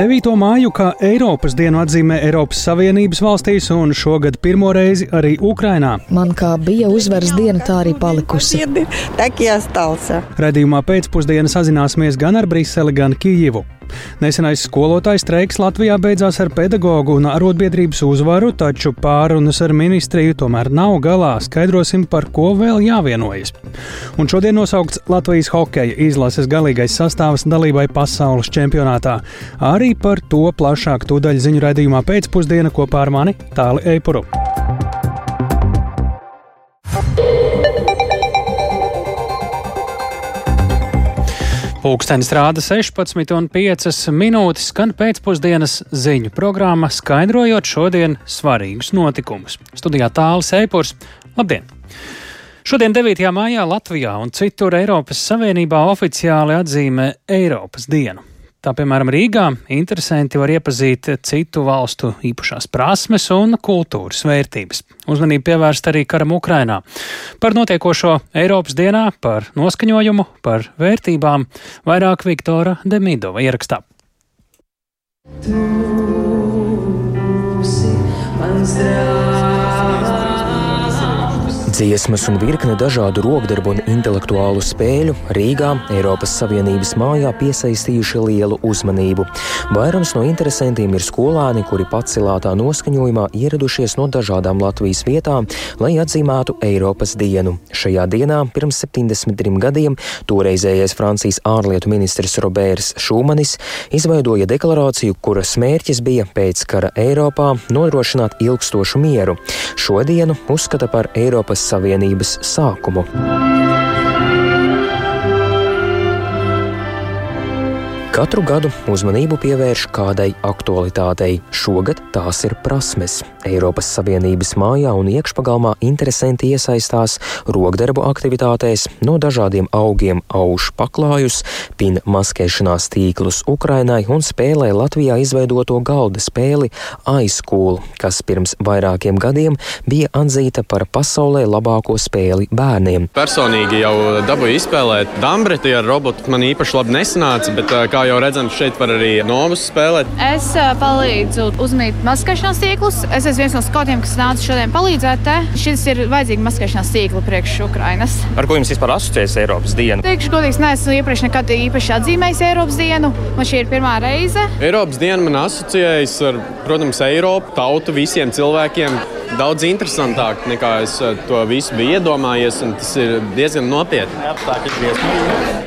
9. māju kā Eiropas dienu atzīmē Eiropas Savienības valstīs un šogad pirmo reizi arī Ukrainā. Man kā bija uzvaras diena, tā arī palikusi. Redījumā pēcpusdienā sazināsimies gan ar Briseli, gan Kijivu. Nesenais skolotājs streiks Latvijā beidzās ar pedagoģu un arotbiedrības uzvaru, taču pārunas ar ministriju tomēr nav galā. Skaidrosim, par ko vēl jāvienojas. Un šodien nosaukts Latvijas hokeja izlases galīgais sastāvs dalībai pasaules čempionātā. Arī par to plašāk tūdaļ ziņu raidījumā pēcpusdiena kopā ar mani Tāli Eipuru. Pūkstens rāda 16,5 minūtes, skan pēcpusdienas ziņu programma, skaidrojot šodien svarīgus notikumus. Studijā tālāk Eipurs. Labdien! Šodien, 9. maijā, Latvijā un citur Eiropas Savienībā oficiāli atzīmē Eiropas dienu. Tā piemēram, Rīgā interesanti var iepazīt citu valstu īpašās prasmes un kultūras vērtības. Uzmanību pievērst arī karam Ukrainā. Par notiekošo Eiropas dienā, par noskaņojumu, par vērtībām vairāk Viktora Demidova ierakstā. Tu esi mans draugs. Dziesmas un virkne dažādu rokdarbu un intelektuālu spēļu Rīgā, Eiropas Savienības mājā piesaistījuši lielu uzmanību. Vairums no interesantiem ir skolēni, kuri pacilātā noskaņojumā ieradušies no dažādām Latvijas vietām, lai atzīmētu Eiropas dienu. Šajā dienā pirms 73 gadiem toreizējais Francijas ārlietu ministrs Roberts Šūmanis izveidoja deklarāciju, kuras mērķis bija pēc kara Eiropā nodrošināt ilgstošu mieru. Šodienu uzskata par Eiropas Savienības sākumu. Katru gadu uzmanību pievērš kādai aktualitātei. Šogad tās ir prasmes. Eiropas Savienības mājā un iekšpagalmā interesanti iesaistās rokdarbu aktivitātēs, no dažādiem augiem auž paklājus, pin maskēšanās tīklus Ukrainai un spēlē Latvijā izveidoto galda spēli aizskūlu, kas pirms vairākiem gadiem bija atzīta par pasaulē labāko spēli bērniem. Personīgi jau dabūju izspēlēt dambreti ar robotu. Man īpaši labi nesanāca, bet kā jau redzams, šeit var arī novus spēlēt. Es palīdzu uzmīt maskēšanās tīklus. Es esmu viens no skautiem, kas nāca šodien palīdzēt. Te. Šis ir vajadzīgs maskēšanās tīkls priekš Ukrainas. Ar ko jums vispār asociējas Eiropas diena? Teikšu, godīgi, neesmu iepriekš nekad īpaši atzīmējis Eiropas dienu. Man šī ir pirmā reize. Eiropas diena man asociējas ar, protams, Eiropu, tautu, visiem cilvēkiem daudz interesantāk nekā es to visu biju iedomājies. Tas ir diezgan nopietni.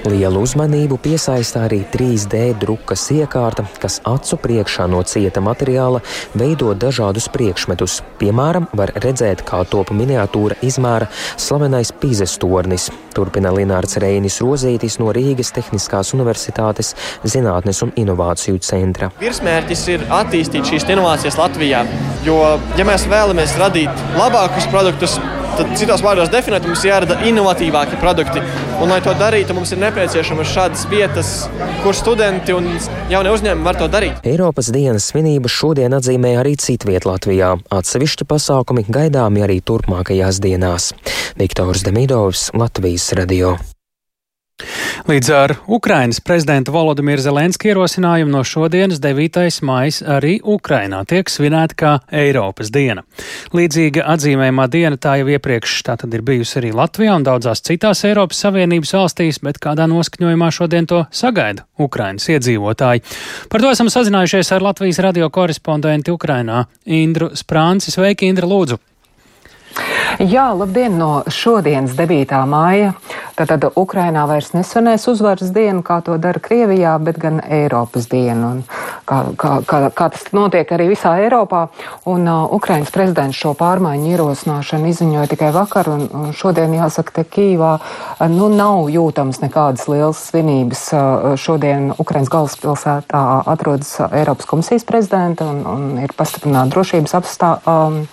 Lielu uzmanību piesaista arī 3D drukas iekārta, kas acu priekšā no cieta materiāla veido dažādus priekšmetus. Piemēram, var redzēt, kā top miniatūra izmēra slavenais Pīzes tornis. Turpina Linārs Reinis Rozītis no Rīgas Tehniskās Universitātes Zinātnes un Inovāciju centra. Virsmērķis ir attīstīt šīs inovācijas Latvijā, jo, ja mēs vēlamies radīt labākus produktus, tad citos vārdos definēt, mums jārada inovatīvāki produkti. Un, lai to darītu, mums ir nepieciešamas šādas vietas, kur studenti un jaunie uzņēmumi var to darīt. Eiropas dienas svinības šodien atzīmē arī citviet Latvijā. Atsevišķi pasākumi gaidāmi arī turpmākajās dienās. Viktors Demidovs, Latvijas radio. Līdz ar Ukrainas prezidenta Volodimira Zelenska ierosinājumu no šodienas 9. maija arī Ukrainā tiek svinēta kā Eiropas diena. Līdzīga atzīmējumā diena tā jau iepriekš tātad ir bijusi arī Latvijā un daudzās citās Eiropas Savienības valstīs, bet kādā noskaņojumā šodien to sagaida Ukrainas iedzīvotāji. Par to esam sazinājušies ar Latvijas radio korespondenti Ukrainā Indru Sprānci. Sveiki, Indra, lūdzu! Jā, labdien no šodienas 9. māja. Tātad Ukrainā vairs nesvinēs uzvaras dienu, kā to dara Krievijā, bet gan Eiropas dienu. Un kā, kā, kā, kā tas notiek arī visā Eiropā. Un uh, Ukrainas prezidents šo pārmaiņu ierosināšanu izziņoja tikai vakar, un, un šodien jāsaka, te Kīvā uh, nu, nav jūtams nekādas lielas svinības. Uh, šodien Ukrainas galvaspilsētā atrodas Eiropas komisijas prezidenta un, un ir pastiprināta drošības, apstā, um,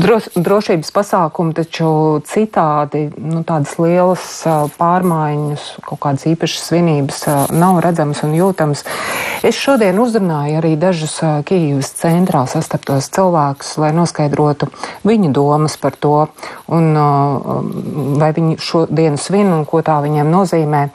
dros, drošības pasākumi, taču citādi nu, tādas lielas pārmaiņas, kaut kādas īpašas svinības nav redzamas un jūtamas. Es šodien uzrunāju arī dažus Kīivas centrā sastaptos cilvēkus, lai noskaidrotu viņu domas par to, un vai viņi šo dienu svin un ko tā viņiem nozīmē.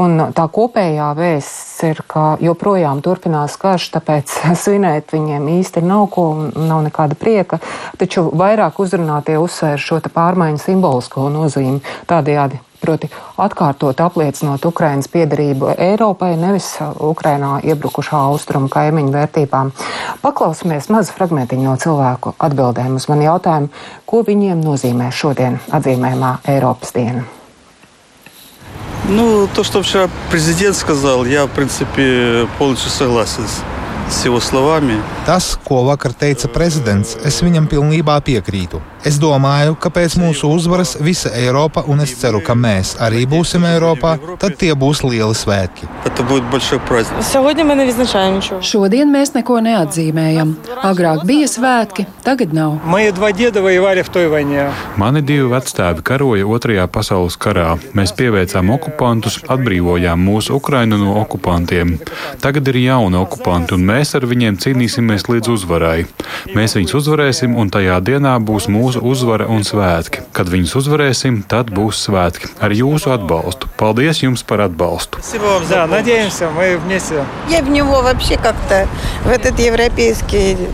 Un tā kopējā vēsts ir, ka joprojām turpinās karš, tāpēc svinēt viņiem īsti nav ko, nav nekāda prieka, taču vairāk uzrunātie uzsver šo pārmaiņu simbolisko nozīmi tādējādi proti atkārtot apliecinot Ukrainas piedarību Eiropai, nevis Ukrainā iebrukušā austrumu kaimiņu vērtībām. Paklausamies mazu fragmentiņu no cilvēku atbildēm uz manu jautājumu, ko viņiem nozīmē šodien atzīmējumā Eiropas diena. Ну, то, что вчера президент сказал, я, в принципе, полностью согласен. Tas, ko vakar teica prezidents, es viņam pilnībā piekrītu. Es domāju, ka pēc mūsu uzvaras visa Eiropa, un es ceru, ka mēs arī būsim Eiropā, tad tie būs lieli svētki. Šodien mēs neko neatzīmējam. Agrāk bija svētki, tagad nav. Mani divi vecstāvi karoja Otrajā pasaules karā. Mēs pieveicām okupantus, atbrīvojām mūsu Ukrainu no okupantiem. Tagad ir jauni okupanti, un mēs ar viņiem cīnīsimies līdz uzvarai. Mēs viņus uzvarēsim, un tajā dienā būs mūsu uzvara un svētki. Kad viņus uzvarēsim, tad būs svētki ar jūsu atbalstu. Paldies jums par atbalstu!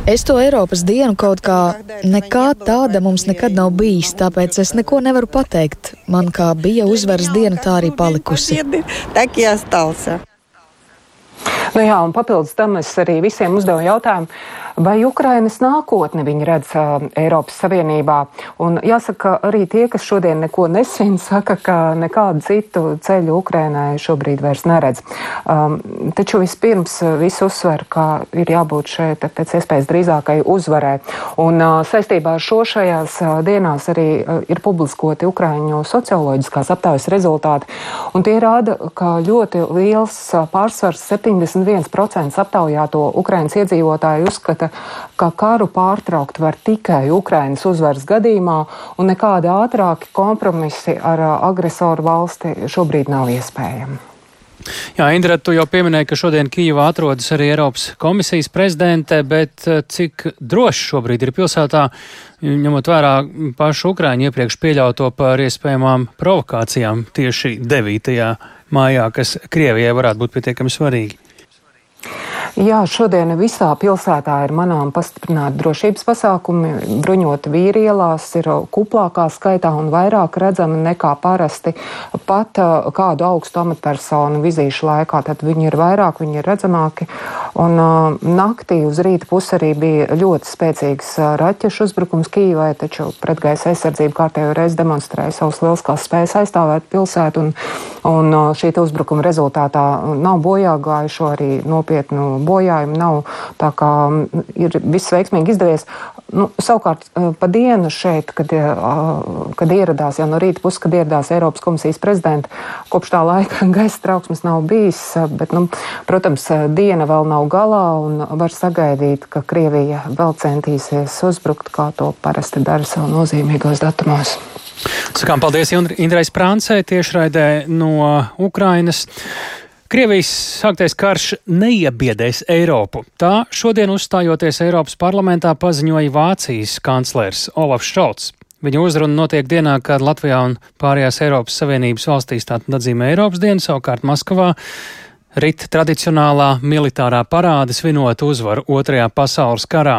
Es to Eiropas dienu kaut kā nekā tāda mums nekad nav bijis, tāpēc es neko nevaru pateikt. Man kā bija uzvaras diena, tā arī palikusi. Nu jā, un papildus tam es arī visiem uzdevu jautājumu, vai Ukrainas nākotni viņi redz uh, Eiropas Savienībā. Un jāsaka, arī tie, kas šodien neko nesvin, saka, ka nekādu citu ceļu Ukrainai šobrīd vairs neredz. Um, taču vispirms viss uzsver, ka ir jābūt šeit pēc iespējas drīzākai uzvarai. Un uh, saistībā ar šo šajās uh, dienās arī uh, ir publiskoti Ukraiņu socioloģiskās aptaujas rezultāti. Un tie rāda, ka ļoti liels uh, pārsvars 70 51% aptaujāto Ukrainas iedzīvotāju uzskata, ka karu pārtraukt var tikai Ukrainas uzvaras gadījumā, un nekādi ātrāki kompromisi ar agresoru valsti šobrīd nav iespējami. Jā, Indra, tu jau pieminēji, ka šodien Kijavā atrodas arī Eiropas komisijas prezidente, bet cik droši šobrīd ir pilsētā, ņemot vērā pašu Ukraiņu iepriekš pieļauto par iespējamām provokācijām tieši 9. mājā, kas Krievijai varētu būt pietiekami svarīgi? Jā, šodien visā pilsētā ir manām pastiprināti drošības pasākumi. Bruņoti vīri ielās ir kuplākā skaitā un vairāk redzami nekā parasti. Pat kādu augstu amatpersonu vizīšu laikā, tad viņi ir vairāk, viņi ir redzamāki. Un uh, naktī uz rīta pusi arī bija ļoti spēcīgs raķešu uzbrukums Kīvai, taču pretgaisa aizsardzība kārtējo reizi demonstrēja savus lieliskās spējas aizstāvēt pilsētu. Un, un šī uzbrukuma rezultātā nav bojā gājušo arī nopietnu bojājumi nav. Tā kā ir viss veiksmīgi izdevies. Nu, savukārt pa dienu šeit, kad, kad ieradās jau no rīta puses, kad ieradās Eiropas komisijas prezidenta, kopš tā laika gaisa trauksmes nav bijis, bet, nu, protams, diena vēl nav galā un var sagaidīt, ka Krievija vēl centīsies uzbrukt, kā to parasti dara savu nozīmīgos datumos. Sakām paldies Indrai Sprāncei tiešraidē no Ukrainas. Krievijas sāktais karš neiebiedēs Eiropu. Tā šodien uzstājoties Eiropas parlamentā paziņoja Vācijas kanclers Olafs Šalts. Viņa uzruna notiek dienā, kad Latvijā un pārējās Eiropas Savienības valstīs tātad atzīmē Eiropas dienu, savukārt Maskavā rit tradicionālā militārā parāde svinot uzvaru Otrajā pasaules karā.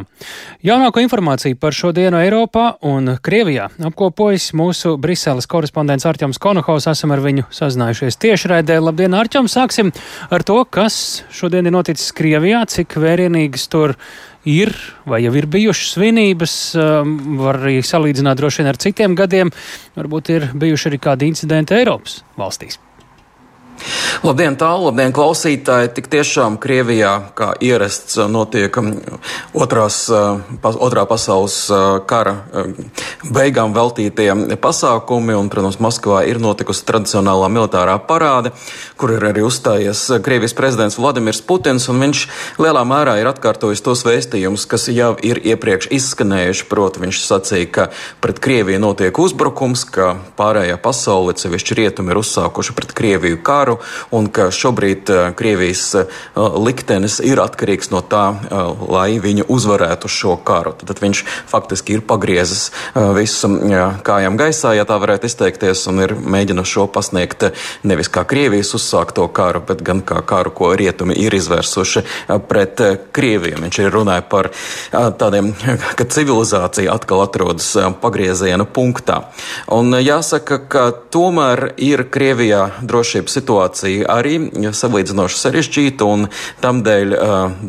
Jaunāko informāciju par šo dienu Eiropā un Krievijā apkopojas mūsu Briseles korespondents Arķoms Konohaus. Esam ar viņu sazinājušies tiešraidē. Labdien, Arķom! Sāksim ar to, kas šodien ir noticis Krievijā, cik vērienīgas tur ir vai jau ir bijušas svinības, um, var arī salīdzināt droši vien ar citiem gadiem. Varbūt ir bijuši arī kādi incidenti Eiropas valstīs. Labdien, tālu, labdien, klausītāji! Tik tiešām Krievijā, kā ierasts, notiek um, otrās, uh, otrā pasaules uh, kara um, beigām veltītie pasākumi, un, protams, Maskavā ir notikusi tradicionālā militārā parāde, kur ir arī uzstājies Krievijas prezidents Vladimirs Putins, un viņš lielā mērā ir atkārtojis tos vēstījumus, kas jau ir iepriekš izskanējuši. Proti, viņš sacīja, ka pret Krieviju notiek uzbrukums, ka pārējā pasaule, sevišķi rietumi, ir uzsākuši pret Krieviju kāru karu un ka šobrīd Krievijas liktenis ir atkarīgs no tā, lai viņu uzvarētu šo karu. Tad viņš faktiski ir pagriezis visu kājām gaisā, ja tā varētu izteikties, un ir mēģinājis šo pasniegt nevis kā Krievijas uzsākto karu, bet gan kā karu, ko rietumi ir izvērsuši pret Krieviju. Viņš ir runāja par tādiem, ka civilizācija atkal atrodas pagrieziena punktā. Un jāsaka, ka tomēr ir Krievijā drošības situācija arī salīdzinoši sarežģīta, un tamdēļ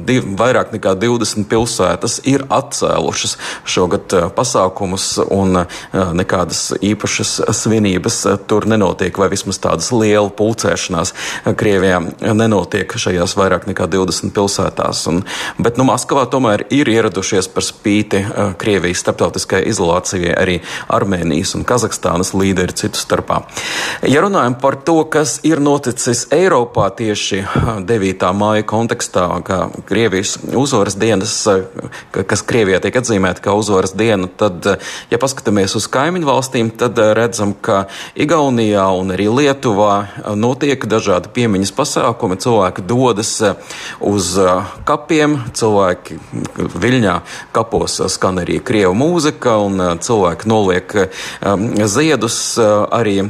div, vairāk nekā 20 pilsētas ir atcēlušas šogad pasākumus, un nekādas īpašas svinības tur nenotiek, vai vismaz tādas liela pulcēšanās Krievijā nenotiek šajās vairāk nekā 20 pilsētās. Un, bet nu, Maskavā tomēr ir ieradušies par spīti Krievijas starptautiskajai izolācijai arī Armēnijas un Kazahstānas līderi citu starpā. Ja runājam par to, kas ir noticis Eiropā tieši 9. māja kontekstā, kā Krievijas uzvaras dienas, kas Krievijā tiek atzīmēta kā uzvaras diena, tad, ja paskatāmies uz kaimiņu valstīm, tad redzam, ka Igaunijā un arī Lietuvā notiek dažādi piemiņas pasākumi. Cilvēki dodas uz kapiem, cilvēki Viļņā kapos skan arī krievu mūzika, un cilvēki noliek ziedus. Arī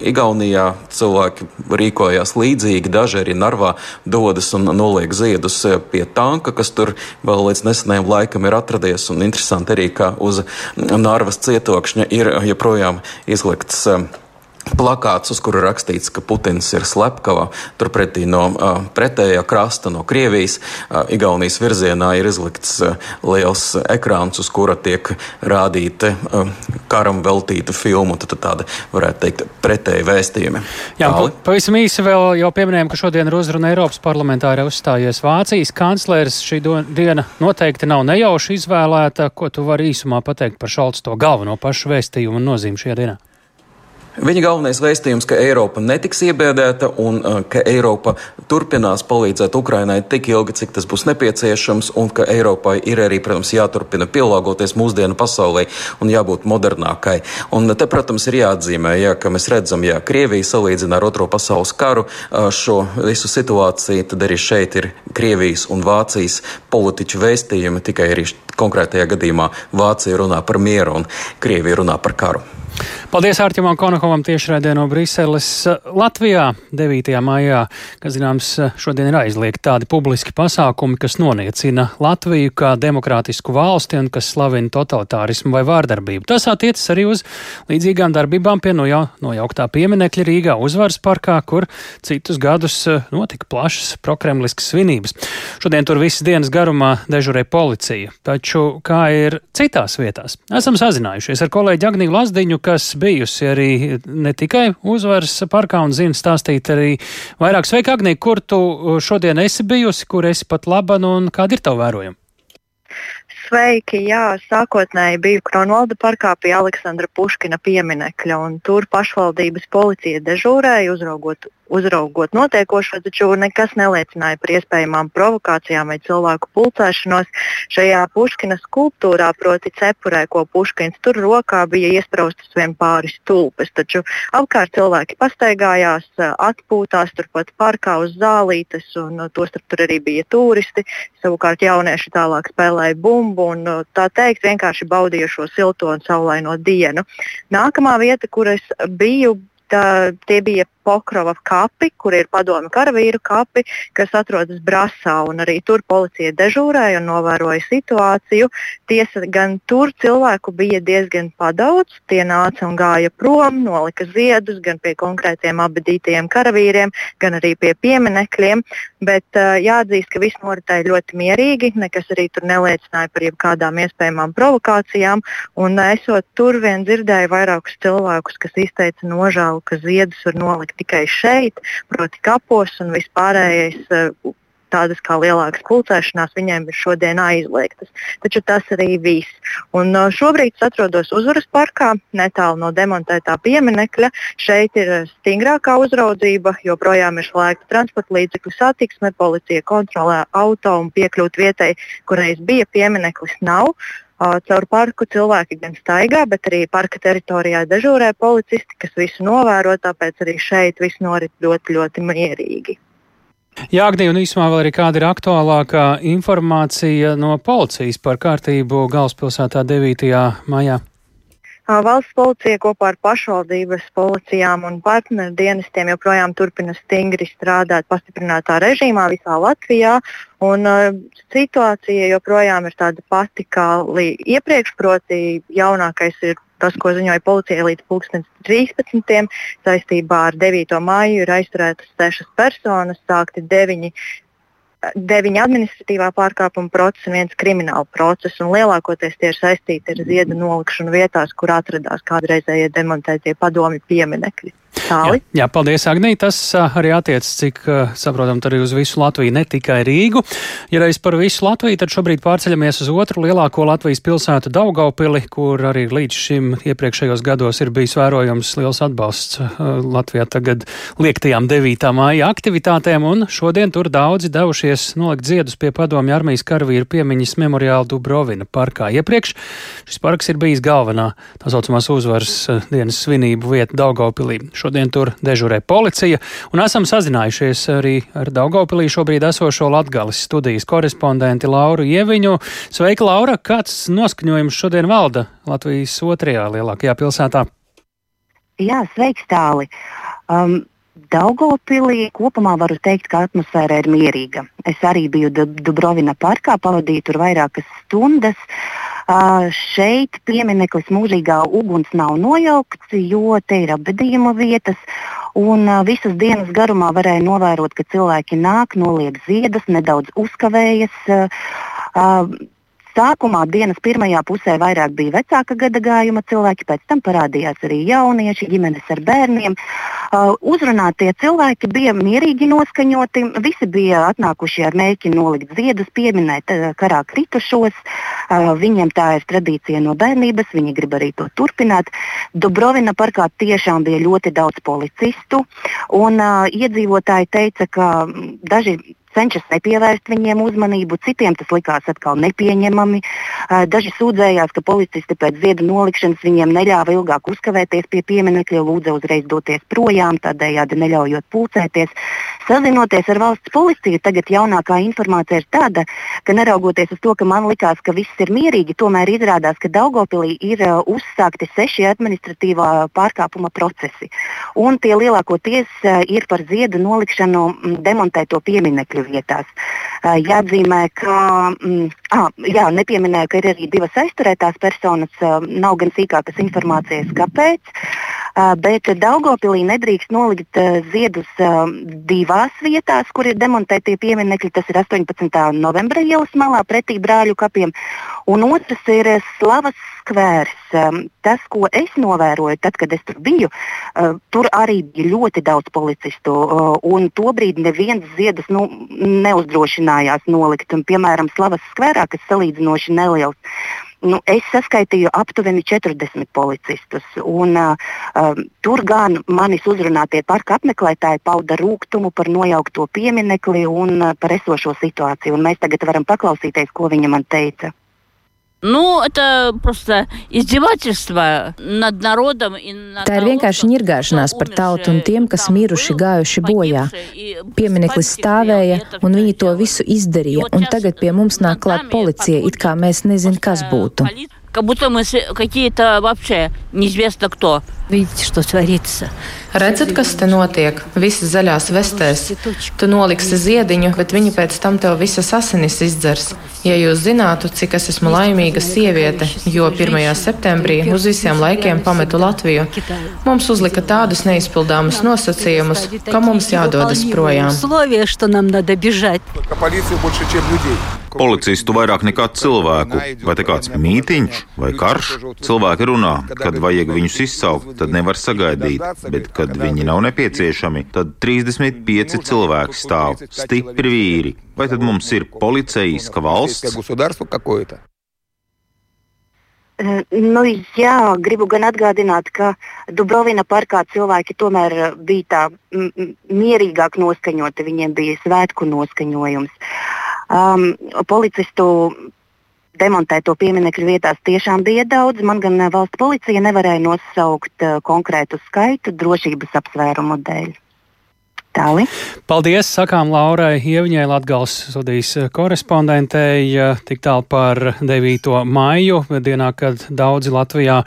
Igaunijā cilvēki rīkojās līdzīgi, daži arī Narvā dodas un noliek ziedus pie tanka, kas tur vēl līdz nesenajam laikam ir atradies. Un interesanti arī, ka uz Narvas cietokšņa ir joprojām izlikts plakāts, uz kura rakstīts, ka Putins ir slepkava. Turpretī no uh, pretējā krasta, no Krievijas, uh, Igaunijas virzienā ir izlikts uh, liels ekrāns, uz kura tiek rādīta uh, karam veltīta filma. Tad tāda, varētu teikt, pretēji vēstījumi. Jā, pa, pavisam īsi vēl jau pieminējām, ka šodien ir uzruna Eiropas parlamentā ir uzstājies Vācijas kanclers. Šī diena noteikti nav nejauši izvēlēta. Ko tu vari īsumā pateikt par Šalts to galveno pašu vēstījumu un nozīmi šajā dienā? Viņa galvenais vēstījums, ka Eiropa netiks iebēdēta un uh, ka Eiropa turpinās palīdzēt Ukrainai tik ilgi, cik tas būs nepieciešams, un ka Eiropai ir arī, protams, jāturpina pielāgoties mūsdienu pasaulē un jābūt modernākai. Un te, protams, ir jāatzīmē, jā, ka mēs redzam, ja Krievija salīdzina ar Otro pasaules karu uh, šo visu situāciju, tad arī šeit ir Krievijas un Vācijas politiķu vēstījumi, tikai arī konkrētajā gadījumā Vācija runā par mieru un Krievija runā par karu. Paldies Ārķimam Konakovam tiešraidē no Briseles. Latvijā 9. maijā, kas zināms, šodien ir aizliegti tādi publiski pasākumi, kas noniecina Latviju kā demokrātisku valsti un kas slavina totalitārismu vai vārdarbību. Tas attiecas arī uz līdzīgām darbībām pie nojau, nojauktā pieminekļa Rīgā uzvaras parkā, kur citus gadus eh, notika plašas prokremliskas svinības. Šodien tur visas dienas garumā dežurē policija. Taču kā ir citās vietās? Esam sazinājušies ar kolēģi Agniju Lazdiņu, kas bijusi arī ne tikai uzvaras parkā un zina stāstīt arī vairāk. Sveika, Agnī, kur tu šodien esi bijusi, kur esi pat laba un kāda ir tava vērojuma? Sveiki! Jā, sākotnēji biju Kronvalda parkā pie Aleksandra Puškina pieminekļa, un tur pašvaldības policija dežūrēja, uzraugot uzraugot notiekošo, taču nekas neliecināja par iespējamām provokācijām vai cilvēku pulcēšanos. Šajā Puškina skulptūrā, proti cepurē, ko Puškins tur rokā, bija iespraustas vien pāris tulpes, taču apkārt cilvēki pastaigājās, atpūtās turpat parkā uz zālītes, un tostarp tur arī bija turisti. Savukārt jaunieši tālāk spēlēja bumbu un tā teikt vienkārši baudīja šo silto un saulaino dienu. Nākamā vieta, kur es biju, tā, tie bija Pokrova kapi, kur ir padomu karavīru kapi, kas atrodas Brasā. Arī tur policija dežūrēja un novēroja situāciju. Tiesa, gan tur cilvēku bija diezgan padaudz. Tie nāca un gāja prom, nolika ziedus gan pie konkrētiem abadītajiem karavīriem, gan arī pie pieminekļiem. Bet uh, jāatzīst, ka viss noritēja ļoti mierīgi. Nekas arī tur neliecināja par jebkādām iespējamām provokācijām. Un, uh, esot tur, vien dzirdēju vairākus cilvēkus, kas izteica nožēlu, ka ziedus var nolikt tikai šeit, proti kapos un vispārējais. Eh, tādas kā lielākas pulcēšanās viņiem ir šodien aizliegtas. Taču tas arī viss. Un šobrīd es atrodos uzvaras parkā, netālu no demontētā pieminekļa. Šeit ir stingrākā uzraudzība, joprojām ir slēgta transporta līdzekļu satiksme, policija kontrolē auto un piekļūt vietai, kurai bija piemineklis, nav. Caur parku cilvēki gan staigā, bet arī parka teritorijā dežūrē policisti, kas visu novēro, tāpēc arī šeit viss norit ļoti, ļoti mierīgi. Jā, Agnija, un īsumā vēl arī kāda ir aktuālākā informācija no policijas par kārtību galvaspilsētā 9. maijā? Valsts policija kopā ar pašvaldības policijām un partneru dienestiem joprojām turpina stingri strādāt pastiprinātā režīmā visā Latvijā. Un, uh, situācija joprojām ir tāda pati kā iepriekš, proti, jaunākais ir tas, ko ziņoja policija līdz 2013. saistībā ar 9. māju ir aizturētas sešas personas, sākti deviņi deviņi administratīvā pārkāpuma procesi viens krimināla process. Lielākoties tie ir saistīti ar ziedu nolikšanu vietās, kur atradās kādreizējie demontētie padomi pieminekļi. Tāli. Jā, jā, paldies, Agnija. Tas arī attiecas, cik saprotam, arī uz visu Latviju, ne tikai Rīgu. Ja reiz par visu Latviju, tad šobrīd pārceļamies uz otru lielāko Latvijas pilsētu Daugaupili, kur arī līdz šim iepriekšējos gados ir bijis vērojams liels atbalsts Latvijā tagad liektajām 9. māja aktivitātēm, un šodien tur daudzi devušies nolikt ziedus pie padomju armijas karavīru piemiņas memoriāla Dubrovina parkā. Iepriekš šis parks ir bijis galvenā tā saucamās uzvaras dienas svinību vieta Daugaupilī. Šodien tur dežurē policija, un esam sazinājušies arī ar Daugopilī šobrīd esošo Latgales studijas korespondenti Lauru Ieviņu. Sveika, Laura! Kāds noskaņojums šodien valda Latvijas otrajā lielākajā pilsētā? Jā, sveiks tāli! Um, Daugopilī kopumā varu teikt, ka atmosfēra ir mierīga. Es arī biju Dubrovina parkā, pavadīju tur vairākas stundas. Uh, Uh, šeit piemineklis mūžīgā uguns nav nojaukts, jo te ir apbedījuma vietas. Un uh, visas dienas garumā varēja novērot, ka cilvēki nāk, noliek ziedus, nedaudz uzkavējas. Uh, Sākumā dienas pirmajā pusē vairāk bija vecāka gada gājuma cilvēki, pēc tam parādījās arī jaunieši, ģimenes ar bērniem. Uh, uzrunātie cilvēki bija mierīgi noskaņoti, visi bija atnākuši ar mērķi nolikt ziedus, pieminēt uh, karā kritušos. Uh, viņiem tā ir tradīcija no bērnības, viņi grib arī to turpināt. Dubrovina parkā tiešām bija ļoti daudz policistu, un uh, iedzīvotāji teica, ka daži cenšas nepievērst viņiem uzmanību, citiem tas likās atkal nepieņemami. Daži sūdzējās, ka policisti pēc ziedu nolikšanas viņiem neļāva ilgāk uzkavēties pie pieminiekļa, lūdza uzreiz doties projām, tādējādi neļaujot pulcēties. Sazinoties ar valsts policiju, tagad jaunākā informācija ir tāda, ka neraugoties uz to, ka man likās, ka viss ir mierīgi, tomēr izrādās, ka Daugopilī ir uh, uzsākti seši administratīvā pārkāpuma procesi. Un tie lielākoties uh, ir par ziedu nolikšanu demontēto pieminekļu vietās. Jāatzīmē, ka mm, ah, jā, nepieminēju, ka ir arī divas aizturētās personas. Nav gan sīkākas informācijas, kāpēc. Bet Daugopilī nedrīkst nolikt ziedus divās vietās, kur ir demontētie pieminekļi. Tas ir 18. novembra ielas malā pretī brāļu kapiem. Un otrs ir Slavas skvērs. Tas, ko es novēroju, tad, kad es tur biju, tur arī bija ļoti daudz policistu. Un tobrīd neviens ziedus nu, neuzdrošinājās nolikt. Un, piemēram, Slavas skvērā, kas salīdzinoši neliels nu, es saskaitīju aptuveni 40 policistus. Un, uh, tur gan manis uzrunātie parka apmeklētāji pauda rūkumu par nojaukto pieminekli un uh, par esošo situāciju. Un mēs tagad varam paklausīties, ko viņa man teica. Nu, это просто издевательство над народом и над Tā ir vienkārši ņirgāšanās par tautu un tiem, kas miruši gājuši bojā. Piemineklis stāvēja, un viņi to visu izdarīja, un tagad pie mums nāk klāt policija, it kā mēs nezin, kas būtu. Как будто мы какие-то вообще неизвестно кто. Redzat, kas te notiek? Visas zaļās vestēs. Tu noliksi ziediņu, bet viņi pēc tam tev visas asinis izdzers. Ja jūs zinātu, cik es esmu laimīga sieviete, jo 1. septembrī uz visiem laikiem pametu Latviju, mums uzlika tādus neizpildāmus nosacījumus, ka mums jādodas projām. Policistu vairāk nekā cilvēku. Vai te kāds mītiņš vai karš? Cilvēki runā, kad vajag viņus izsaukt tad nevar sagaidīt, bet, kad viņi nav nepieciešami, tad 35 cilvēki stāv, stipri vīri. Vai tad mums ir policeiska valsts? Nu, jā, gribu gan atgādināt, ka Dubrovina parkā cilvēki tomēr bija tā mierīgāk noskaņoti, viņiem bija svētku noskaņojums. Um, policistu demontēt to pieminiektu vietās tiešām bija daudz. Man gan valsts policija nevarēja nosaukt konkrētu skaitu drošības apsvērumu dēļ. Tāli. Paldies, sakām Laurai Ieviņai, Latgals studijas korespondentei, tik tālu par 9. maiju, dienā, kad daudzi Latvijā,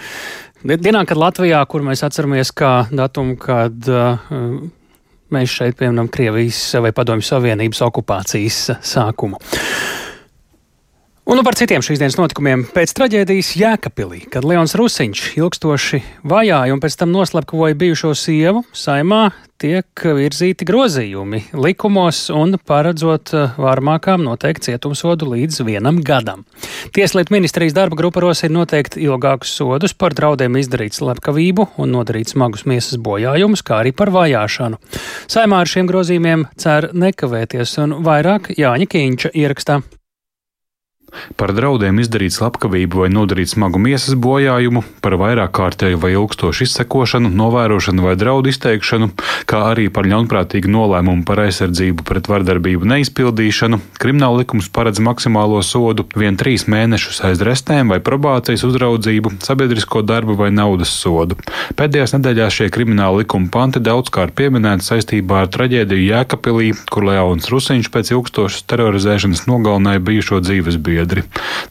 dienā, kad Latvijā, kur mēs atceramies kā datumu, kad uh, mēs šeit pieminam Krievijas vai Padomju Savienības okupācijas sākumu. Un nu par citiem šīs dienas notikumiem. Pēc traģēdijas Jēkabīlī, kad Leons Rusiņš ilgstoši vajāja un pēc tam noslepkavoja bijušo sievu, saimā tiek virzīti grozījumi likumos un paredzot eh, vārmākām noteikti cietumsodu līdz vienam gadam. Tieslietu ministrijas darba grupa rosina noteikti ilgākus sodus par draudiem izdarīt slepkavību un nodarīt smagus miesas bojājumus, kā arī par vajāšanu. Saimā ar šiem grozījumiem cer nekavēties un vairāk Jāņa Kīņča ierakstā. Par draudiem izdarīt slepkavību vai nodarīt smagu miesas bojājumu, par vairāk kārtēju vai ilgstošu izsekošanu, novērošanu vai draudu izteikšanu, kā arī par ļaunprātīgu nolēmumu par aizsardzību pret vardarbību neizpildīšanu, krimināla likums paredz maksimālo sodu vien trīs mēnešus aiz restēm vai probācijas uzraudzību, sabiedrisko darbu vai naudas sodu. Pēdējās nedēļās šie krimināla likuma panti daudzkārt pieminēti saistībā ar traģēdiju Jēkabīlī, kur Leons Rusiņš pēc ilgstošas terorizēšanas nogalināja bijušo dzīves biedru biedri.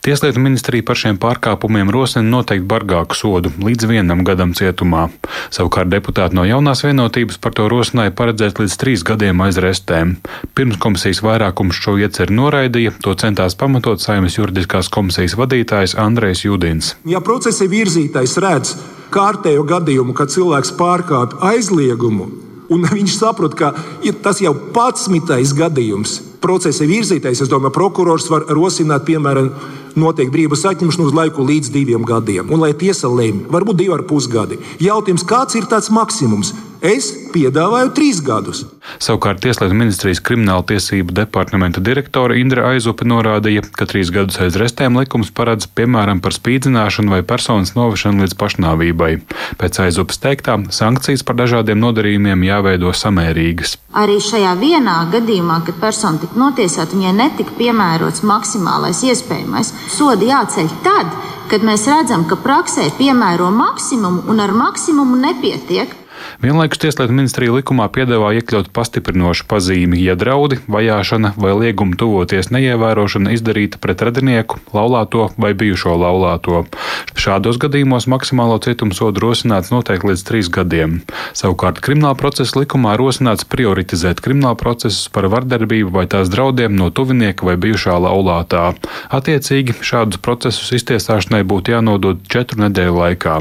Tieslietu ministrija par šiem pārkāpumiem rosina noteikti bargāku sodu līdz vienam gadam cietumā. Savukārt deputāti no jaunās vienotības par to rosināja paredzēt līdz trīs gadiem aiz restēm. Pirms komisijas vairākums šo ieceru noraidīja, to centās pamatot saimnes juridiskās komisijas vadītājs Andrejs Judins. Ja procesa virzītājs redz kārtējo gadījumu, kad cilvēks pārkāpj aizliegumu, un viņš saprot, ka tas jau pats mitais gadījums procesa virzītājs, es domāju, prokurors var rosināt, piemēram, notiek brīvības atņemšana uz laiku līdz diviem gadiem. Un lai tiesa lemj, varbūt divi ar pus gadi. Jautājums, kāds ir tāds maksimums? Es piedāvāju trīs gadus. Savukārt Tieslietu ministrijas krimināla tiesību departamenta direktore Indra Aizupe norādīja, ka trīs gadus aiz restēm likums paredz piemēram par spīdzināšanu vai personas novešanu līdz pašnāvībai. Pēc Aizupes teiktā, sankcijas par dažādiem nodarījumiem jāveido samērīgas. Arī šajā vienā gadījumā, kad persona tika notiesāta, viņai netika piemērots maksimālais iespējamais. Sodi jāceļ tad, kad mēs redzam, ka praksē piemēro maksimumu un ar maksimumu nepietiek. Vienlaikus Tieslietu ministrija likumā piedāvā iekļaut pastiprinošu pazīmi, ja draudi, vajāšana vai lieguma tuvoties neievērošana izdarīta pret radinieku, laulāto vai bijušo laulāto. Šādos gadījumos maksimālo cietumsodu rosināts noteikti līdz trīs gadiem. Savukārt krimināla procesa likumā rosināts prioritizēt krimināla procesus par vardarbību vai tās draudiem no tuvinieka vai bijušā laulātā. Attiecīgi šādus procesus iztiesāšanai būtu jānodod četru nedēļu laikā.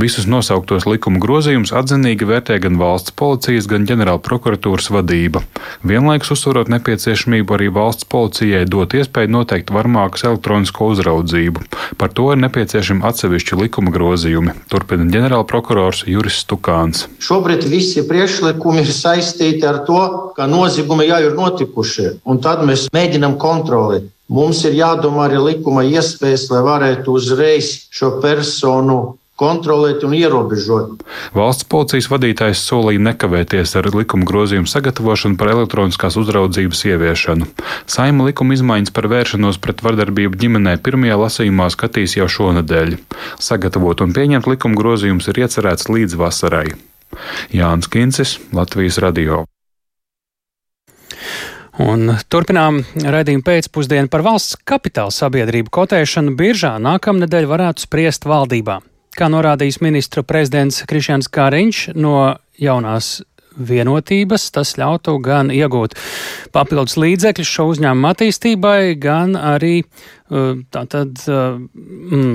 Visus nosauktos likuma grozījumus atzinīgi atzinīgi vērtē gan valsts policijas, gan ģenerāla prokuratūras vadība. Vienlaikus uzsverot nepieciešamību arī valsts policijai dot iespēju noteikt varmākas elektronisko uzraudzību. Par to ir nepieciešami atsevišķi likuma grozījumi, turpina ģenerāla prokurors Juris Stukāns. Šobrīd visi priekšlikumi ir saistīti ar to, ka noziegumi jau ir notikuši, un tad mēs mēģinam kontrolēt. Mums ir jādomā arī likuma iespējas, lai varētu uzreiz šo personu kontrolēt un ierobežot. Valsts policijas vadītājs solīja nekavēties ar likuma grozījumu sagatavošanu par elektroniskās uzraudzības ieviešanu. Saima likuma izmaiņas par vēršanos pret vardarbību ģimenē pirmajā lasījumā skatīs jau šonadēļ. Sagatavot un pieņemt likuma grozījumus ir iecerēts līdz vasarai. Jānis Kincis, Latvijas radio. Un turpinām raidījumu pēcpusdienu par valsts kapitāla sabiedrību kotēšanu biržā nākamnedēļ varētu spriest valdībā. Kā norādījis ministru prezidents Krišjāns Kāriņš no jaunās vienotības, tas ļautu gan iegūt papildus līdzekļus šo uzņēmumu attīstībai, gan arī tātad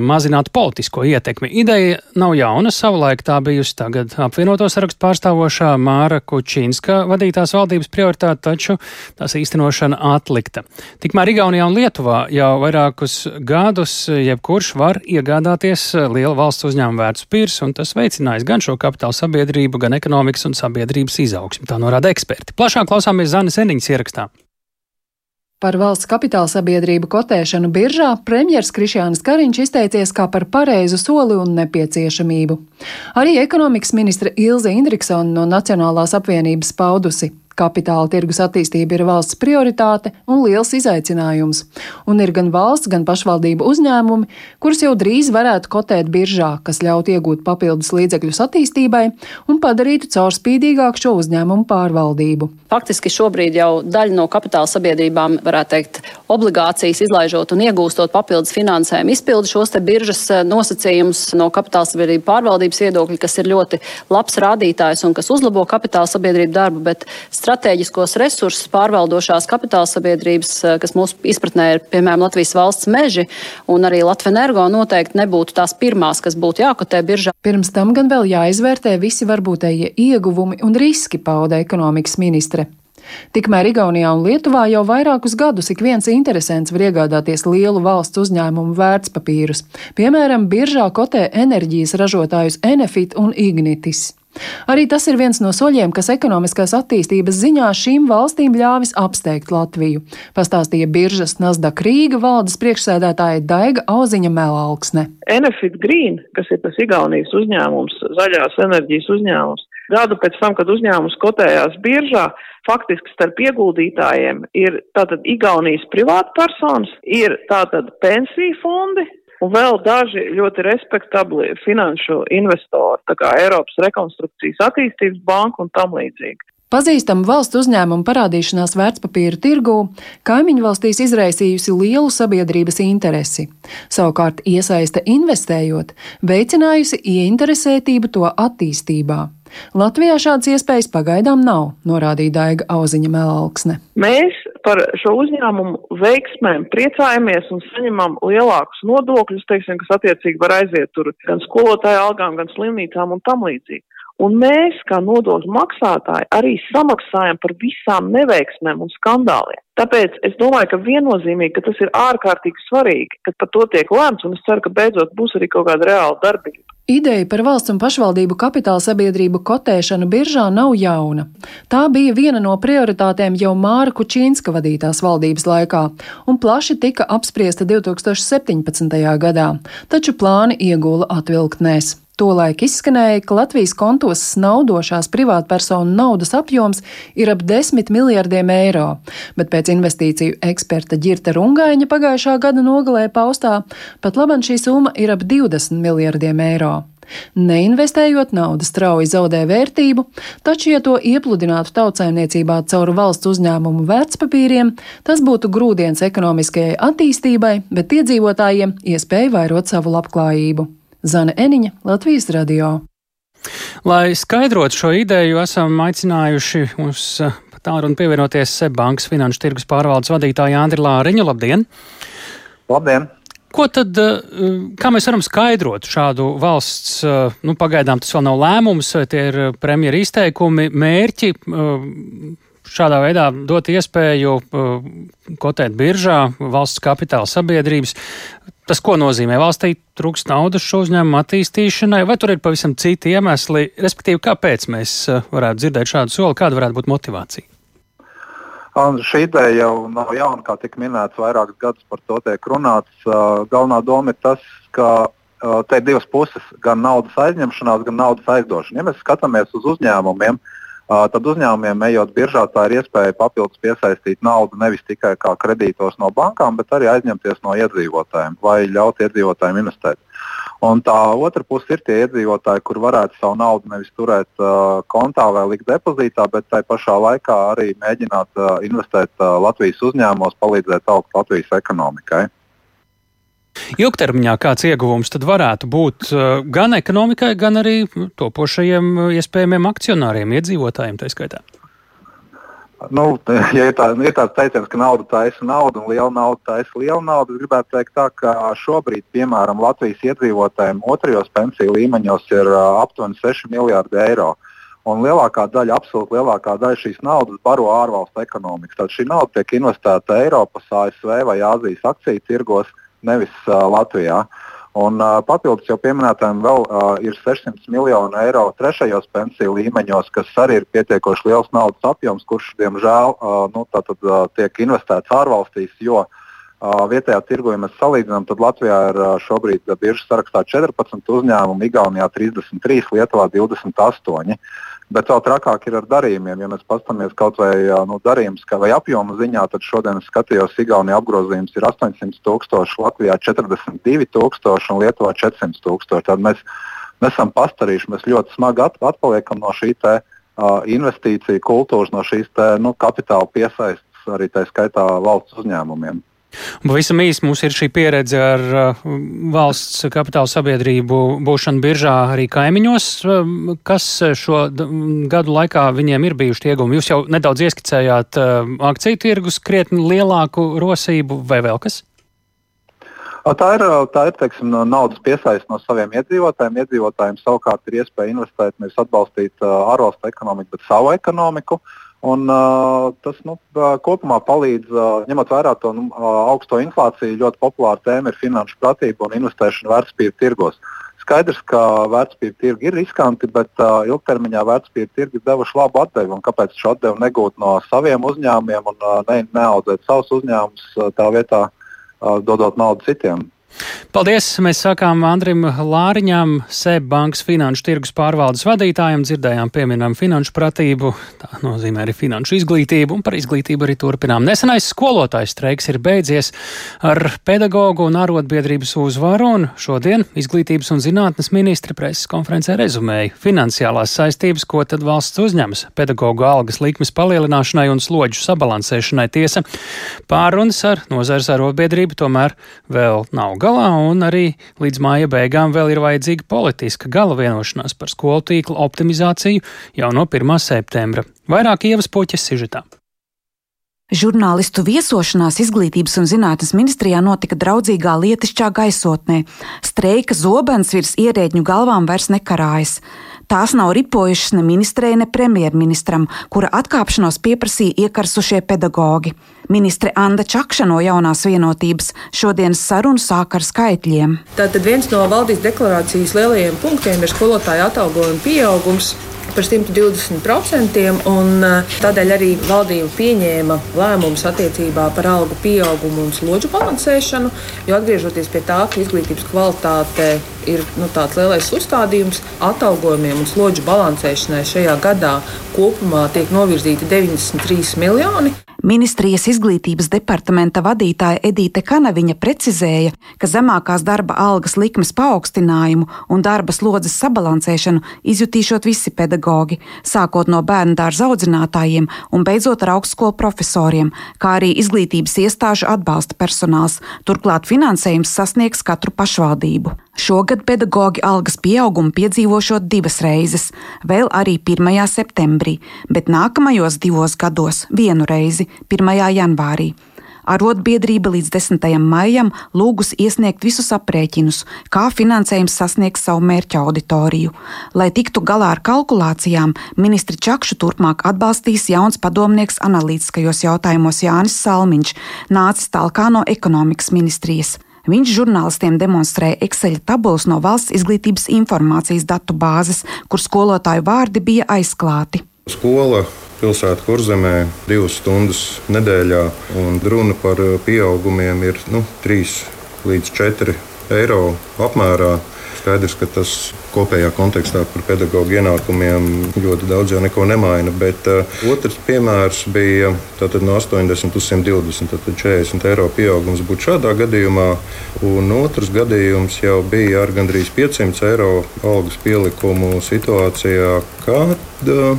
mazināt politisko ietekmi. Ideja nav jauna, savulaik tā bijusi tagad apvienoto sarakstu pārstāvošā Māra Kučīnska vadītās valdības prioritāte, taču tās īstenošana atlikta. Tikmēr Igaunijā un Lietuvā jau vairākus gadus jebkurš var iegādāties liela valsts uzņēmuma vērts pirs, un tas veicinājis gan šo kapitālu sabiedrību, gan ekonomikas un sabiedrības izaugsmi, tā norāda eksperti. Plašāk klausāmies Zanes Eniņas ierakstā. Par valsts kapitāla sabiedrību kotēšanu biržā premjers Krišjānis Kariņš izteicies kā par pareizu soli un nepieciešamību. Arī ekonomikas ministra Ilze Indriksona no Nacionālās apvienības paudusi, Kapitāla tirgus attīstība ir valsts prioritāte un liels izaicinājums, un ir gan valsts, gan pašvaldību uzņēmumi, kurus jau drīz varētu kotēt biržā, kas ļautu iegūt papildus līdzekļus attīstībai un padarītu caurspīdīgāku šo uzņēmumu pārvaldību. Faktiski šobrīd jau daļa no kapitāla sabiedrībām, varētu teikt, obligācijas izlaižot un iegūstot papildus finansējumu, izpildu šos te biržas eh, nosacījumus no kapitāla sabiedrību pārvaldības viedokļa, kas ir ļoti labs rādītājs un kas uzlabo kapitāla sabiedrību darbu, strateģiskos resursus pārvaldošās kapitāla sabiedrības, eh, kas mūsu izpratnē ir, piemēram, Latvijas valsts meži un arī Latvijas energo, noteikti nebūtu tās pirmās, kas būtu jākotē biržā. Pirms tam gan vēl jāizvērtē visi varbūtējie ieguvumi un riski, pauda ekonomikas ministre. Tikmēr Igaunijā un Lietuvā jau vairākus gadus ik viens interesants var iegādāties lielu valsts uzņēmumu vērtspapīrus, piemēram, biržā kotē enerģijas ražotājus Enefit un Ignitis. Arī tas ir viens no soļiem, kas ekonomiskās attīstības ziņā šīm valstīm ļāvis apsteigt Latviju, pastāstīja biržas Nasdaq Rīga valdes priekšsēdētāja Daiga Auziņa Melauksne. Enefit Green, kas ir tas Igaunijas uzņēmums, zaļās enerģijas uzņēmums, gadu pēc tam, kad uzņēmums kotējās biržā, faktiski starp ieguldītājiem ir tātad Igaunijas privātpersonas, ir tātad pensiju fondi, un vēl daži ļoti respektabli finanšu investori, tā kā Eiropas rekonstrukcijas attīstības banka un tam līdzīgi. Pazīstama valsts uzņēmuma parādīšanās vērtspapīra tirgū kaimiņu valstīs izraisījusi lielu sabiedrības interesi. Savukārt iesaiste investējot, veicinājusi ieinteresētību to attīstībā. Latvijā šādas iespējas pagaidām nav, norādīja Daiga Auziņa Melalksne. Mēs par šo uzņēmumu veiksmēm priecājamies un saņemam lielākus nodokļus, teiksim, kas attiecīgi var aiziet tur gan skolotāju algām, gan slimnīcām un tam līdzīgi. Un mēs, kā nodokļu maksātāji, arī samaksājam par visām neveiksmēm un skandāliem. Tāpēc es domāju, ka viennozīmīgi, ka tas ir ārkārtīgi svarīgi, ka par to tiek lēmts, un es ceru, ka beidzot būs arī kaut kāda reāla darbība. Ideja par valsts un pašvaldību kapitāla sabiedrību kotēšanu biržā nav jauna. Tā bija viena no prioritātēm jau Māra Kučīnska vadītās valdības laikā un plaši tika apspriesta 2017. gadā, taču plāni iegula atvilktnēs. Tolaik izskanēja, ka Latvijas kontos snaudošās privātpersonu naudas apjoms ir ap 10 miljardiem eiro, bet pēc investīciju eksperta Girta Rungaiņa pagājušā gada nogalē paustā pat labam šī summa ir ap 20 miljardiem eiro. Neinvestējot, nauda strauji zaudē vērtību, taču, ja to iepludinātu tautsājumniecībā caur valsts uzņēmumu vērtspapīriem, tas būtu grūdienis ekonomiskajai attīstībai, bet iedzīvotājiem iespēja vairot savu labklājību. Zana Eniņa, Latvijas radio. Lai skaidrotu šo ideju, esam aicinājuši uz tālruni pievienoties Bankas finanšu tirgus pārvaldes vadītāju Andri Lāriņu. Labdien! Labdien! Ko tad, kā mēs varam skaidrot šādu valsts, nu, pagaidām tas vēl nav lēmums, vai tie ir premjera izteikumi, mērķi šādā veidā dot iespēju kotēt biržā valsts kapitāla sabiedrības. Tas, ko nozīmē valstī trūkst naudas šo uzņēmumu attīstīšanai, vai tur ir pavisam citi iemesli, respektīvi, kāpēc mēs eh, varētu dzirdēt šādu soli, kāda varētu būt motivācija? Un šī ideja jau nav jauna, kā tika minēts, vairākus gadus par to tiek runāts. Uh, galvenā doma ir tas, ka uh, te ir divas puses - gan naudas aizņemšanās, gan naudas aizdošana. Ja mēs skatāmies uz uzņēmumiem, uh, tad uzņēmumiem, ejot biržā, tā ir iespēja papildus piesaistīt naudu nevis tikai kā kredītos no bankām, bet arī aizņemties no iedzīvotājiem vai ļaut iedzīvotājiem investēt. Un tā otra puse ir tie iedzīvotāji, kur varētu savu naudu nevis turēt uh, kontā vai likt depozītā, bet tai pašā laikā arī mēģināt uh, investēt uh, Latvijas uzņēmumos, palīdzēt augt Latvijas ekonomikai. Ilgtermiņā kāds ieguvums tad varētu būt uh, gan ekonomikai, gan arī topošajiem uh, iespējamiem akcionāriem, iedzīvotājiem tā skaitā? Nu, ja ir, tā, ir tāds teiciens, ka nauda taisa naudu un liela nauda taisa liela naudu, es gribētu teikt, tā, ka šobrīd, piemēram, Latvijas iedzīvotājiem otrajos pensiju līmeņos ir uh, aptuveni 6 miljardi eiro. Un lielākā daļa, absolūti lielākā daļa šīs naudas baro ārvalstu ekonomikas. Tad šī nauda tiek investēta Eiropas, ASV vai Āzijas akciju tirgos. Uh, nevis uh, Latvijā. Un, uh, papildus jau pieminētājiem vēl uh, ir 600 miljoni eiro trešajos pensiju līmeņos, kas arī ir pietiekoši liels naudas apjoms, kurš, diemžēl, uh, nu, tātad, uh, tiek investēts ārvalstīs, jo uh, vietējā tirgu, ja mēs salīdzinām, tad Latvijā ir šobrīd biržas sarakstā 14 uzņēmumu, Igaunijā 33, Lietuvā 28. Bet vēl trakāk ir ar darījumiem. Ja mēs paskatāmies kaut vai nu, darījumus vai apjoma ziņā, tad šodien es skatījos, Igaunijā apgrozījums ir 800 tūkstoši, Latvijā 42 tūkstoši un Lietuvā 400 tūkstoši. Tad mēs, esam pastarījuši, mēs ļoti smagi at, atpaliekam no šī te, uh, investīcija kultūras, no šīs te, nu, kapitāla piesaistes arī tā skaitā valsts uzņēmumiem. Pavisam īsi mums ir šī pieredze ar uh, valsts kapitāla sabiedrību būšanu biržā arī kaimiņos. Uh, kas šo gadu laikā viņiem ir bijuši iegumi? Jūs jau nedaudz ieskicējāt uh, akciju tirgus krietni lielāku rosību vai vēl kas? Tā ir, tā ir teiksim, naudas piesaiste no saviem iedzīvotājiem. Iedzīvotājiem savukārt ir iespēja investēt, nevis atbalstīt ārvalstu ekonomiku, bet savu ekonomiku. Uh, Un, uh, tas nu, kopumā palīdz, uh, ņemot vērā to nu, augsto inflāciju, ļoti populāra tēma ir finanšu pratība un investēšana vērtspapīra tirgos. Skaidrs, ka vērtspapīra tirgi ir riskanti, bet uh, ilgtermiņā vērtspapīra tirgi ir devuši labu atdevi. Kāpēc šo atdevi negūt no saviem uzņēmumiem un uh, ne, neaudzēt savus uzņēmumus uh, tā vietā, uh, dodot naudu citiem? Paldies! Mēs sakām Andrim Lāriņam, SEB bankas finanšu tirgus pārvaldes vadītājam, dzirdējām pieminam finanšu pratību, tā nozīmē arī finanšu izglītību, un par izglītību arī turpinām. Nesenais skolotājs streiks ir beidzies ar pedagogu un arotbiedrības uzvaru, un šodien izglītības un zinātnes ministri preses konferencē rezumēja finansiālās saistības, ko tad valsts uzņemas pedagogu algas likmes palielināšanai un slodžu sabalansēšanai. Tiesa pārunas ar nozars arotbiedrību tomēr vēl nav galā, un arī līdz māja beigām vēl ir vajadzīga politiska gala vienošanās par skolu tīkla optimizāciju jau no 1. septembra. Vairāk ievas puķes sižetā. Žurnālistu viesošanās izglītības un zinātnes ministrijā notika draudzīgā lietišķā gaisotnē. Streika zobens virs ierēģņu galvām vairs nekarājas. Tās nav ripojušas ne ministrei, ne premjerministram, kura atkāpšanos pieprasīja iekarsušie pedagoģi. Ministre Anna Čakša no jaunās vienotības šodienas sarunu sāk ar skaitļiem. Tātad viens no valdības deklarācijas lielajiem punktiem ir skolotāju atalgojuma pieaugums par 120%. Tādēļ arī valdība pieņēma lēmumus attiecībā par algu pieaugumu un slodžu balansēšanu. Jo atgriežoties pie tā, ka izglītības kvalitāte ir nu, tāds lielais uzstādījums, atalgojumiem un slodžu balansēšanai šajā gadā kopumā tiek novirzīti 93 miljoni. Ministrijas izglītības departamenta vadītāja Edīte Kanaviņa precizēja, ka zemākās darba algas likmes paaugstinājumu un darba slodzes sabalansēšanu izjutīšot visi pedagoģi, sākot no bērnu dārza audzinātājiem un beidzot ar augstskolu profesoriem, kā arī izglītības iestāžu atbalsta personāls. Turklāt finansējums sasniegs katru pašvaldību. Šogad pedagoģi algas pieaugumu piedzīvošot divas reizes, vēl arī 1. septembrī, bet nākamajos divos gados vienu reizi, 1. janvārī. Arotbiedrība līdz 10. maijam lūgus iesniegt visus aprēķinus, kā finansējums sasniegs savu mērķa auditoriju. Lai tiktu galā ar kalkulācijām, ministri Čakšu turpmāk atbalstīs jauns padomnieks analītiskajos jautājumos Jānis Salmiņš, nācis talkā no ekonomikas ministrijas. Viņš žurnālistiem demonstrēja Excel tabulas no valsts izglītības informācijas datu bāzes, kur skolotāju vārdi bija aizklāti. Skola pilsētā kurzemē divas stundas nedēļā, un runa par pieaugumiem ir nu, 3 līdz 4 eiro apmērā. Skaidrs, ka tas kopējā kontekstā par pedagoģu ienākumiem ļoti daudz jau neko nemaina. Bet uh, otrs piemērs bija no 80 līdz 120, tad 40 eiro pieaugums būtu šādā gadījumā. Un otrs gadījums jau bija ar gandrīz 500 eiro algas pielikumu situācijā, kad uh,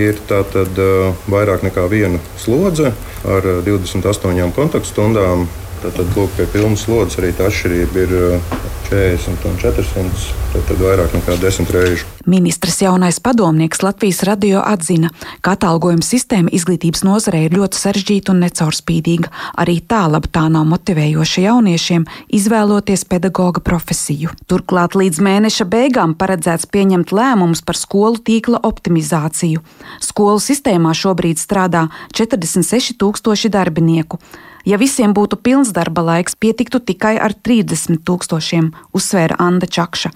ir tātad uh, vairāk nekā viena slodze ar 28 kontaktstundām. Tātad, lūk, pie pilnas slodzes arī tā atšķirība ir 40 un 400, tad vairāk nekā 10 reizes. Ministrs jaunais padomnieks Latvijas radio atzina, ka atalgojuma sistēma izglītības nozarē ir ļoti sarežģīta un necaurspīdīga. Arī tālāk tā nav motivējoša jauniešiem izvēloties pedagoga profesiju. Turklāt līdz mēneša beigām paredzēts pieņemt lēmumus par skolu tīkla optimizāciju. Skolu sistēmā šobrīd strādā 46 tūkstoši darbinieku. Ja visiem būtu pilns darba laiks, pietiktu tikai ar 30 tūkstošiem, uzsvēra Anna Čakša.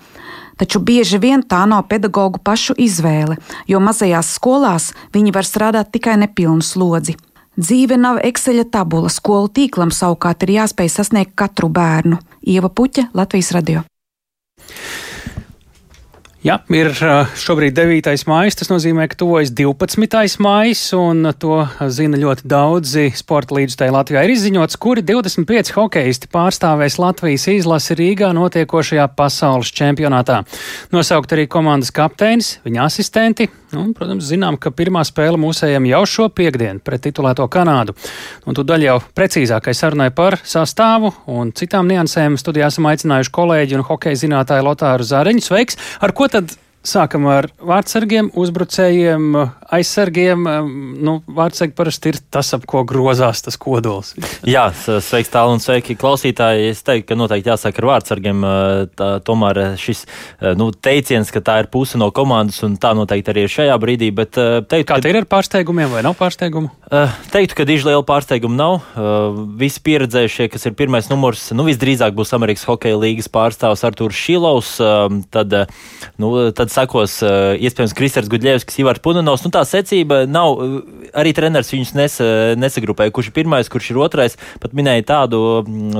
Taču bieži vien tā nav pedagoģu pašu izvēle, jo mazajās skolās viņi var strādāt tikai nepilnu slodzi. Dzīve nav Excel tabula, skolu tīklam savukārt ir jāspēj sasniegt katru bērnu. Ieva Puķa, Latvijas radio. Jā, ir šobrīd 9. maija. Tas nozīmē, ka tuvojas 12. maija, un to zina ļoti daudzi sporta līdzekļi Latvijā. Ir izziņots, kuri 25 hokeisti pārstāvēs Latvijas izlasi Rīgā notiekošajā pasaules čempionātā. Nosaukt arī komandas kapteinis, viņa asistenti. Un, protams, zinām, ka pirmā spēle mūsējiem jau šo piekdienu pret titulēto Kanādu. Un tu daļai jau precīzākai sarunai par sastāvu un citām niansēm studijā esam aicinājuši kolēģi un hokeja zinātāju Lotāru Zāriņu. Sveiks! Ar ko tad Sākam ar vārdsargiem, uzbrucējiem, aizsargiem. Nu, vārdsargi parasti ir tas, ap ko grozās tas kodols. Jā, sveiks tālu un sveiki klausītāji. Es teiktu, ka noteikti jāsaka ar vārdsargiem. Tā, tomēr šis nu, teiciens, ka tā ir puse no komandas, un tā noteikti arī ir šajā brīdī. Bet, teiktu, Kā te ir ar pārsteigumiem vai nav pārsteigumu? Teiktu, ka diži liela pārsteiguma nav. Visi pieredzējušie, kas ir pirmais numurs, nu, visdrīzāk būs Amerikas Hokeja līgas pārstāvs Artūrs Šilovs. Tad, nu, tad sekos uh, iespējams Kristers Gudļevskis, Ivars Punanovs. Nu, tā secība nav, arī treneris viņus nes, nesagrupēja, kurš ir pirmais, kurš ir otrais. Pat minēja tādu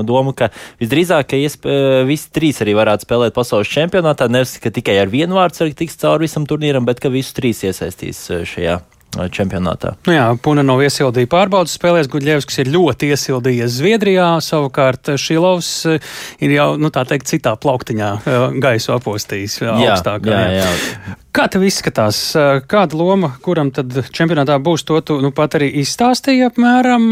domu, ka visdrīzāk, ka iesp, visi trīs arī varētu spēlēt pasaules čempionātā. Nevis, ka tikai ar vienu vārdu tiks cauri visam turnīram, bet ka visus trīs iesaistīs šajā čempionātā. Nu jā, Puna nav iesildīja pārbaudas spēlēs, Guļevskis ir ļoti iesildījies Zviedrijā, savukārt Šilovs ir jau, nu tā teikt, citā plauktiņā gaisu apostījis augstākā. Jā, jā, jā. Kā tev izskatās, kāda loma, kuram tad čempionātā būs, to tu nu, pat arī izstāstīji apmēram,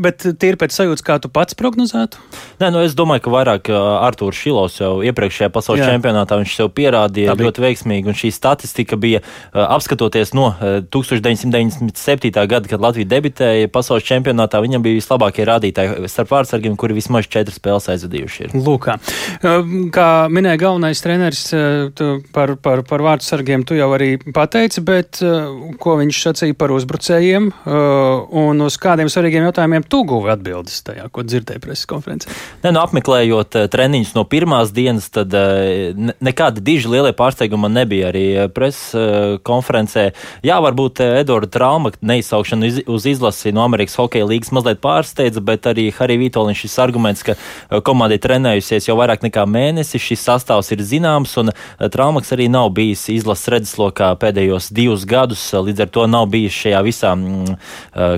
bet tīri pēc sajūtas, kā tu pats prognozētu? Nē, nu es domāju, ka vairāk Artūrs Šilovs jau iepriekšējā pasaules Jā. čempionātā viņš sev pierādīja ļoti veiksmīgi, un šī statistika bija apskatoties no 1997. gada, kad Latvija debitēja pasaules čempionātā, viņam bija vislabākie rādītāji starp vārdsargiem, kuri vismaz četras spēles aizvadījuši ir. Lūkā. Kā minēja galvenais treneris par, par, par vārdsargiem, uzbrucējiem tu jau arī pateici, bet uh, ko viņš sacīja par uzbrucējiem uh, un uz kādiem svarīgiem jautājumiem tu guvi atbildes tajā, ko dzirdēji preses konferencē? Ne, nu, apmeklējot uh, treniņus no pirmās dienas, tad ne, nekādi diži lielie pārsteigumi man nebija arī preses konferencē. Jā, varbūt Edvarda trauma neizsaukšana iz, uz izlasi no Amerikas Hokeja līgas mazliet pārsteidza, bet arī Harija Vitoļņš šis arguments, ka komanda ir trenējusies jau vairāk nekā mēnesi, šis sastāvs ir zināms un traumaks arī nav bijis izlases redzeslokā pēdējos divus gadus. Līdz ar to nav bijis šajā visā, mm,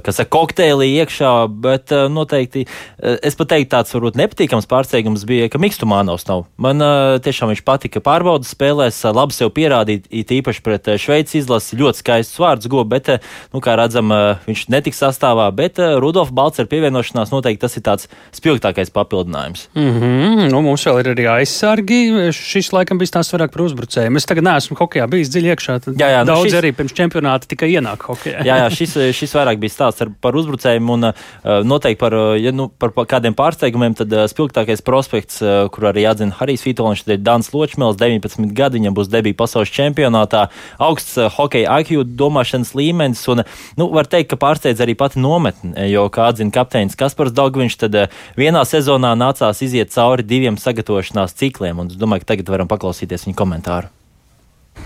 kas ir kokteilī iekšā, bet noteikti es pat teiktu, tāds varbūt nepatīkams pārsteigums bija, ka Mikstumānovs nav. Man tiešām viņš patika pārbaudas spēlēs, labi sev pierādīt, it īpaši pret Šveici izlasi, ļoti skaists vārds go, bet, nu, kā redzam, viņš netiks sastāvā, bet Rudolf Balcer pievienošanās noteikti tas ir tāds spilgtākais papildinājums. Mm -hmm. nu, mums vēl ir arī aizsargi. Šis laikam bija tās vairāk par uzbrucējiem. Es tagad neesmu hokeja bijis dziļi iekšā. Jā, jā, nu daudz šis... arī pirms čempionāta tikai ienāk hokeja. jā, jā šis, šis vairāk bija stāsts ar, par uzbrucējiem un uh, noteikti par, ja, nu, par, par kādiem pārsteigumiem. Tad uh, spilgtākais prospekts, uh, kur arī atzina Harijs Vitoļņš, ir Dans Ločmēls, 19 gadi, viņam būs debija pasaules čempionātā, augsts uh, hokeja IQ domāšanas līmenis un, nu, var teikt, ka pārsteidz arī pati nometne, jo, kā atzina kapteinis Kaspars Dogviņš, tad uh, vienā sezonā nācās iziet cauri diviem sagatavošanās cikliem, un es domāju, ka tagad varam paklausīties viņa komentāru.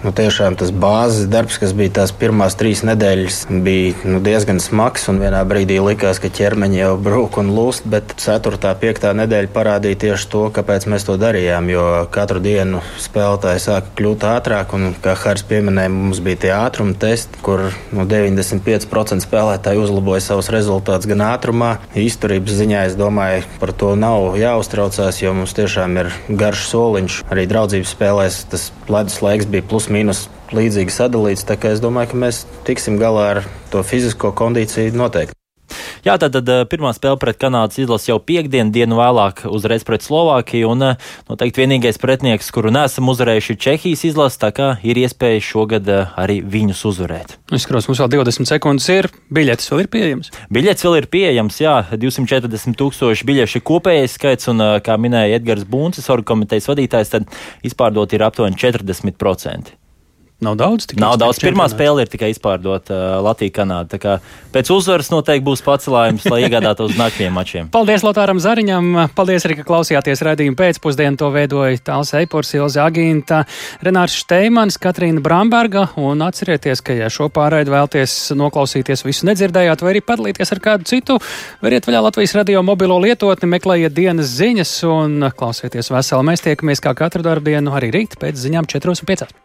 Nu, tiešām tas bāzes darbs, kas bija tās pirmās trīs nedēļas, bija nu, diezgan smags. Vienā brīdī likās, ka ķermeņi jau brūk un lūst, bet 4. un 5. nedēļa parādīja tieši to, kāpēc mēs to darījām. Jo katru dienu spēlētāji sāka kļūt ātrāk, un, kā Hārs pieminēja, mums bija tie ātruma testi, kur nu, 95% spēlētāji uzlaboja savus rezultātus gan ātrumā. Izturības ziņā es domāju, par to nav jāuztraucās, jo mums tiešām ir garš soliņš. Arī draudzības spēlēs tas ledus laiks bija plus mīnus līdzīgi sadalīts. Tā kā es domāju, ka mēs tiksim galā ar to fizisko kondīciju noteikti. Jā, tad, tad eh, pirmā spēle pret Kanādas izlasi jau piekdienu, dienu vēlāk uzreiz pret Slovākiju. Un eh, noteikti vienīgais pretinieks, kuru nesam uzvarējuši, ir Čehijas izlase. Tā kā ir iespēja šogad eh, arī viņus uzvarēt. Es skatos, mums vēl 20 sekundes ir. Biļetes vēl ir pieejamas? Biļetes vēl ir pieejamas, jā, 240 tūkstoši biļešu ir kopējais skaits. Un, kā minēja Edgars Buncis, orga komitejas vadītājs, tad izpārdot ir aptuveni 40%. Nav daudz. Nav daudz. Pirmā spēle ir tikai izpārdota uh, Latvija-Kanāda. Pēc uzvaras noteikti būs pacelājums, lai iegādātos uz nākamajiem mačiem. Paldies Lotāram Zariņam. Paldies arī, ka klausījāties redzējumu pēcpusdienu. To veidoja Tāls Eipors, Ilze Agīnta, Renārs Šteimans, Katrīna Bramberga. Un atcerieties, ka, ja šo pārraidu vēlties noklausīties visu nedzirdējāt, vai arī padalīties ar kādu citu, variet vaļā Latvijas radio mobilo lietotni, meklējiet dienas ziņas un klausieties veseli. Mēs tiekamies kā katru darbu dienu arī rīt pēc ziņām 4 un 5.